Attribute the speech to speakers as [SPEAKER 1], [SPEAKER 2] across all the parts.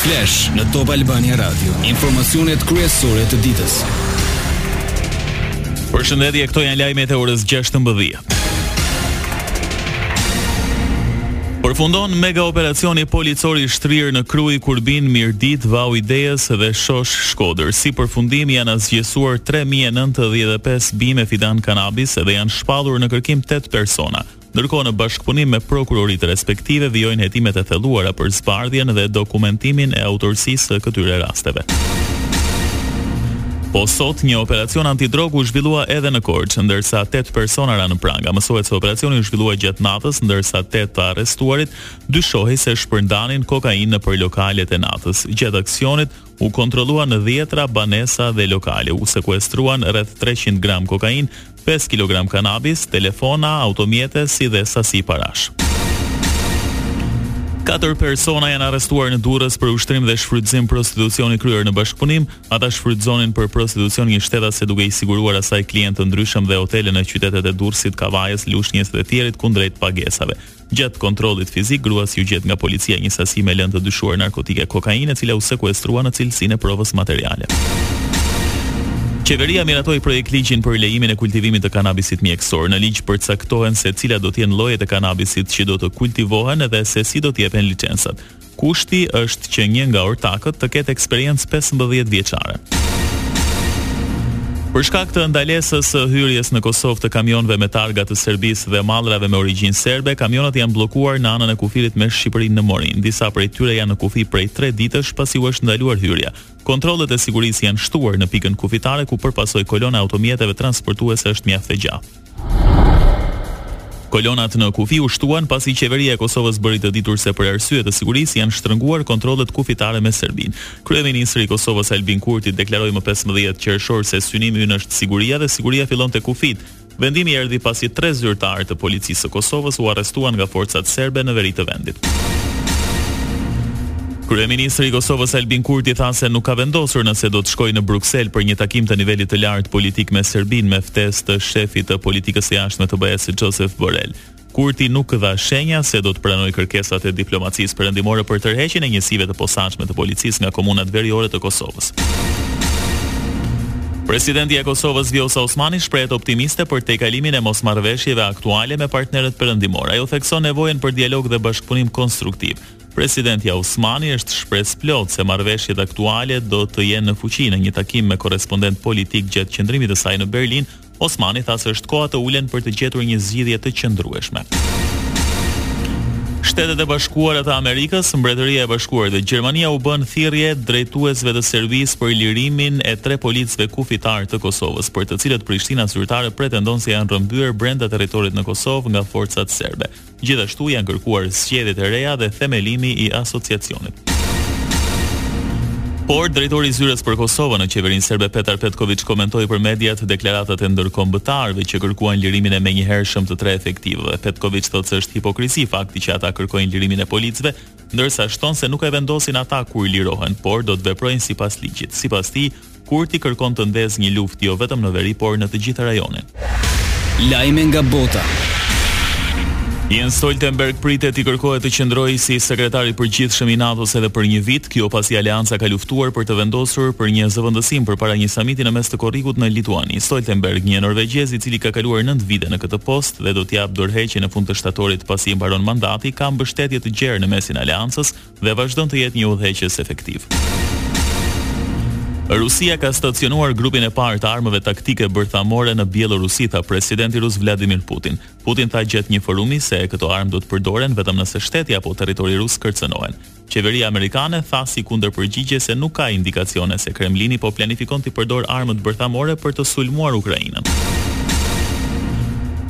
[SPEAKER 1] Flash në Top Albania Radio, informacionet kryesore të ditës.
[SPEAKER 2] Përshëndetje, këto janë lajmet e orës 16. Përfundon mega operacioni policor i shtrirë në Krujë, Kurbin, Mirditë, Vau i Dejës dhe Shosh Shkodër. Si përfundim janë asgjësuar 3095 bimë fidan kanabis dhe janë shpallur në kërkim 8 persona. Ndërkohë në bashkëpunim me prokuroritë respektive vijojnë hetimet e thelluara për zbardhjen dhe dokumentimin e autorësisë së këtyre rasteve. Po sot një operacion antidrogë u zhvillua edhe në Korçë, ndërsa 8 persona ranë në pranga. Mësohet se operacioni u zhvillua gjatë natës, ndërsa 8 të arrestuarit dyshohej se shpërndanin kokainë nëpër lokalet e natës. Gjatë aksionit u kontrolluan dhjetra banesa dhe lokale, u sekuestruan rreth 300 gram kokainë pesë kilogramë kanabis, telefona, automjete si dhe sasi parash. Katër persona janë arrestuar në Durrës për ushtrim dhe shfrytëzim prostitucioni kryer në bashkëpunim. Ata shfrytëzonin për prostitucion një shtetase duke i siguruar asaj klientë të ndryshëm dhe hotele në qytetet e Durrësit, Kavajës, Lushnjes dhe të Fierit kundrejt pagesave. Gjatë kontrollit fizik, gruas iu gjet nga policia një sasi me lëndë të dyshuar narkotike kokainë, e cila u sekuestrua në cilësinë e provës materiale. Qeveria miratoi projektligjin për lejimin e kultivimit të kanabisit mjekësor. Në ligj përcaktohen se cilat do të jenë llojet e kanabisit që do të kultivohen dhe se si do të jepen liçencat. Kushti është që një nga ortakët të ketë eksperiencë pesëmbëdhjetë vjeçare. Për shkak të ndalesës së hyrjes në Kosovë të kamionëve me targa të Serbisë dhe mallrave me origjinë serbe, kamionat janë bllokuar në anën e kufirit me Shqipërinë në Morinë. Disa prej tyre janë në kufi prej tre ditësh pasi u është ndaluar hyrja. Kontrollet e sigurisë janë shtuar në pikën kufitare ku për pasojë kolona e automjeteve transportuese është mjaft e gjatë. Kolonat në kufi u shtuan pasi qeveria e Kosovës bëri të ditur se për arsye të sigurisë janë shtrënguar kontrollet kufitare me Serbinë. Kryeministri i Kosovës Albin Kurti deklaroi më pesëmbëdhjetë qershor se synimi ynë është siguria dhe siguria fillon te kufijtë. Vendimi erdhi pasi tre zyrtarë të Policisë së Kosovës u arrestuan nga forcat serbe në veri të vendit. Kryeministri i Kosovës Albin Kurti tha se nuk ka vendosur nëse do të shkojë në Bruksel për një takim të nivelit të lartë politik me Serbinë me ftesë të shefit të politikës së jashtme të BE-së Josep Borrell. Kurti nuk dha shenja se do të pranojë kërkesat e diplomacisë perëndimore për tërheqjen e njësive të posaçme të policisë nga komunat veriore të Kosovës. Presidentja e Kosovës Vjosa Osmani shprehet optimiste për tejkalimin e mosmarrëveshjeve aktuale me partnerët perëndimorë. Ajo thekson nevojën për dialog dhe bashkëpunim konstruktiv. Presidentja Osmani është shpresëplotë se marrëveshjet aktuale do të jenë në fuqi. Në një takim me korrespondentë politikë gjatë qëndrimit të saj në Berlin, Osmani tha se është koha të ulen për të gjetur një zgjidhje të qëndrueshme. Shtetet e Bashkuara të Amerikës, Mbretëria e Bashkuar dhe Gjermania u bënë thirrje drejtuesve të Serbisë për lirimin e tre policëve kufitarë të Kosovës, për të cilët Prishtina zyrtare pretendon se janë rrëmbyer brenda territorit në Kosovë nga forcat serbe. Gjithashtu janë kërkuar zgjedhje të reja dhe themelimi i Asociacionit. Por, drejtori i Zyrës për Kosovën në qeverinë serbe Petar Petkoviq komentoi për mediat deklaratat e ndërkombëtarëve që kërkuan lirimin e menjëhershëm të tre efektivëve. Petkoviq thotë se është hipokrizi fakti që ata kërkojnë lirimin e policëve, ndërsa shton se nuk e vendosin ata kur lirohen, por do të veprojnë sipas ligjit. Sipas tij, Kurti kërkon të ndezë një luftë jo vetëm në veri, por në të gjithë rajonin.
[SPEAKER 1] Lajme nga bota.
[SPEAKER 2] Jens Stoltenberg pritet t'i kërkohet të qëndrojë si sekretar i përgjithshëm i NATO-s edhe për një vit, kjo pasi aleanca ka luftuar për të vendosur për një zëvendësim përpara një samiti në mes të korrikut në Lituani. Stoltenberg, një norvegjez i cili ka kaluar nëntë vite në këtë post dhe do të japë dorëheqje në fund të shtatorit pasi i mbaron mandati, ka mbështetje të gjerë në mesin e aleancës, dhe vazhdon të jetë një udhëheqës efektiv. Rusia ka stacionuar grupin e parë të armëve taktike bërthamore në Bjellorusi, tha presidenti rus Vladimir Putin. Putin tha gjatë një forumi se këto armë do të përdoren vetëm nëse shteti apo territori rus kërcënohen. Qeveria amerikane tha si kundërpërgjigje se nuk ka indikacione se Kremlini po planifikon të përdorë armët bërthamore për të sulmuar Ukrainën.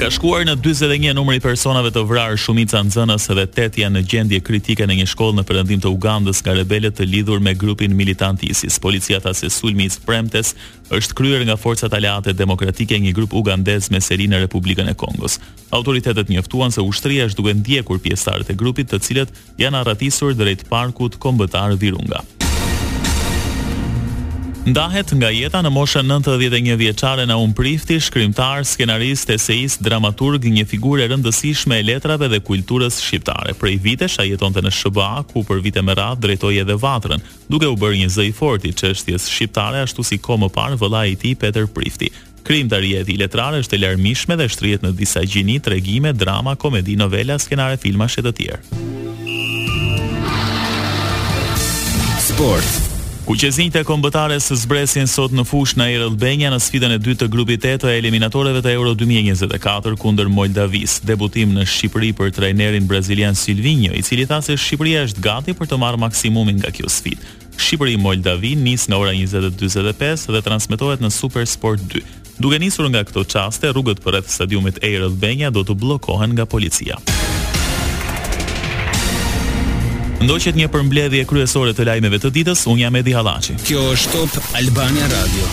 [SPEAKER 2] Ka shkuar në 41 numri i personave të vrarë, shumica nxënës dhe 8 janë në gjendje kritike në një shkollë në perëndim të Ugandës nga rebelë të lidhur me grupin militant ISIS. Policia tha se sulmi i së premtes është kryer nga forcat aleate demokratike një grup ugandez me seli në Republikën e Kongos. Autoritetet njoftuan se ushtria është duke ndjekur pjesëtarët e grupit, të cilët janë arratisur drejt Parkut Kombëtar Virunga. Ndahet nga jeta në moshën nëntëdhjetë e një vjeçare Naum Prifti, shkrimtar, skenarist, eseist, dramaturg, një figurë e rëndësishme e letrave dhe kulturës shqiptare. Prej vitesh ai jetonte në SHBA, ku për vite me radhë drejtoi edhe Vatrën, duke u bërë një zë i fortë i çështjes shqiptare ashtu si kohë më parë vëllai i tij Peter Prifti, Krijimtaria e tij letrare është e larmishme dhe shtrihet në disa gjini, tregime, drama, komedi, novela, skenare filmash e të tjerë.
[SPEAKER 1] Sport.
[SPEAKER 2] Kuqezinjtë e Kombëtares zbresin sot në fushë në Air Albania në sfidën e dytë të grupit E të eliminatoreve të Euro 2024 kundër Moldavisë. Debutim në Shqipëri për trajnerin brazilian Sylvinho, i cili tha se Shqipëria është gati për të marrë maksimumin nga kjo sfidë. Shqipëri Moldavi nis nga ora njëzet e dyzet e pesë dhe transmetohet në Super Sport dy. Duke nisur nga këto çaste, rrugët përreth stadiumit Air Albania do të bllokohen nga policia. Ndoqët një përmbledhje kryesore të lajmeve të ditës, unë jam Edi Hallaçi.
[SPEAKER 1] Kjo është Top Albania Radio.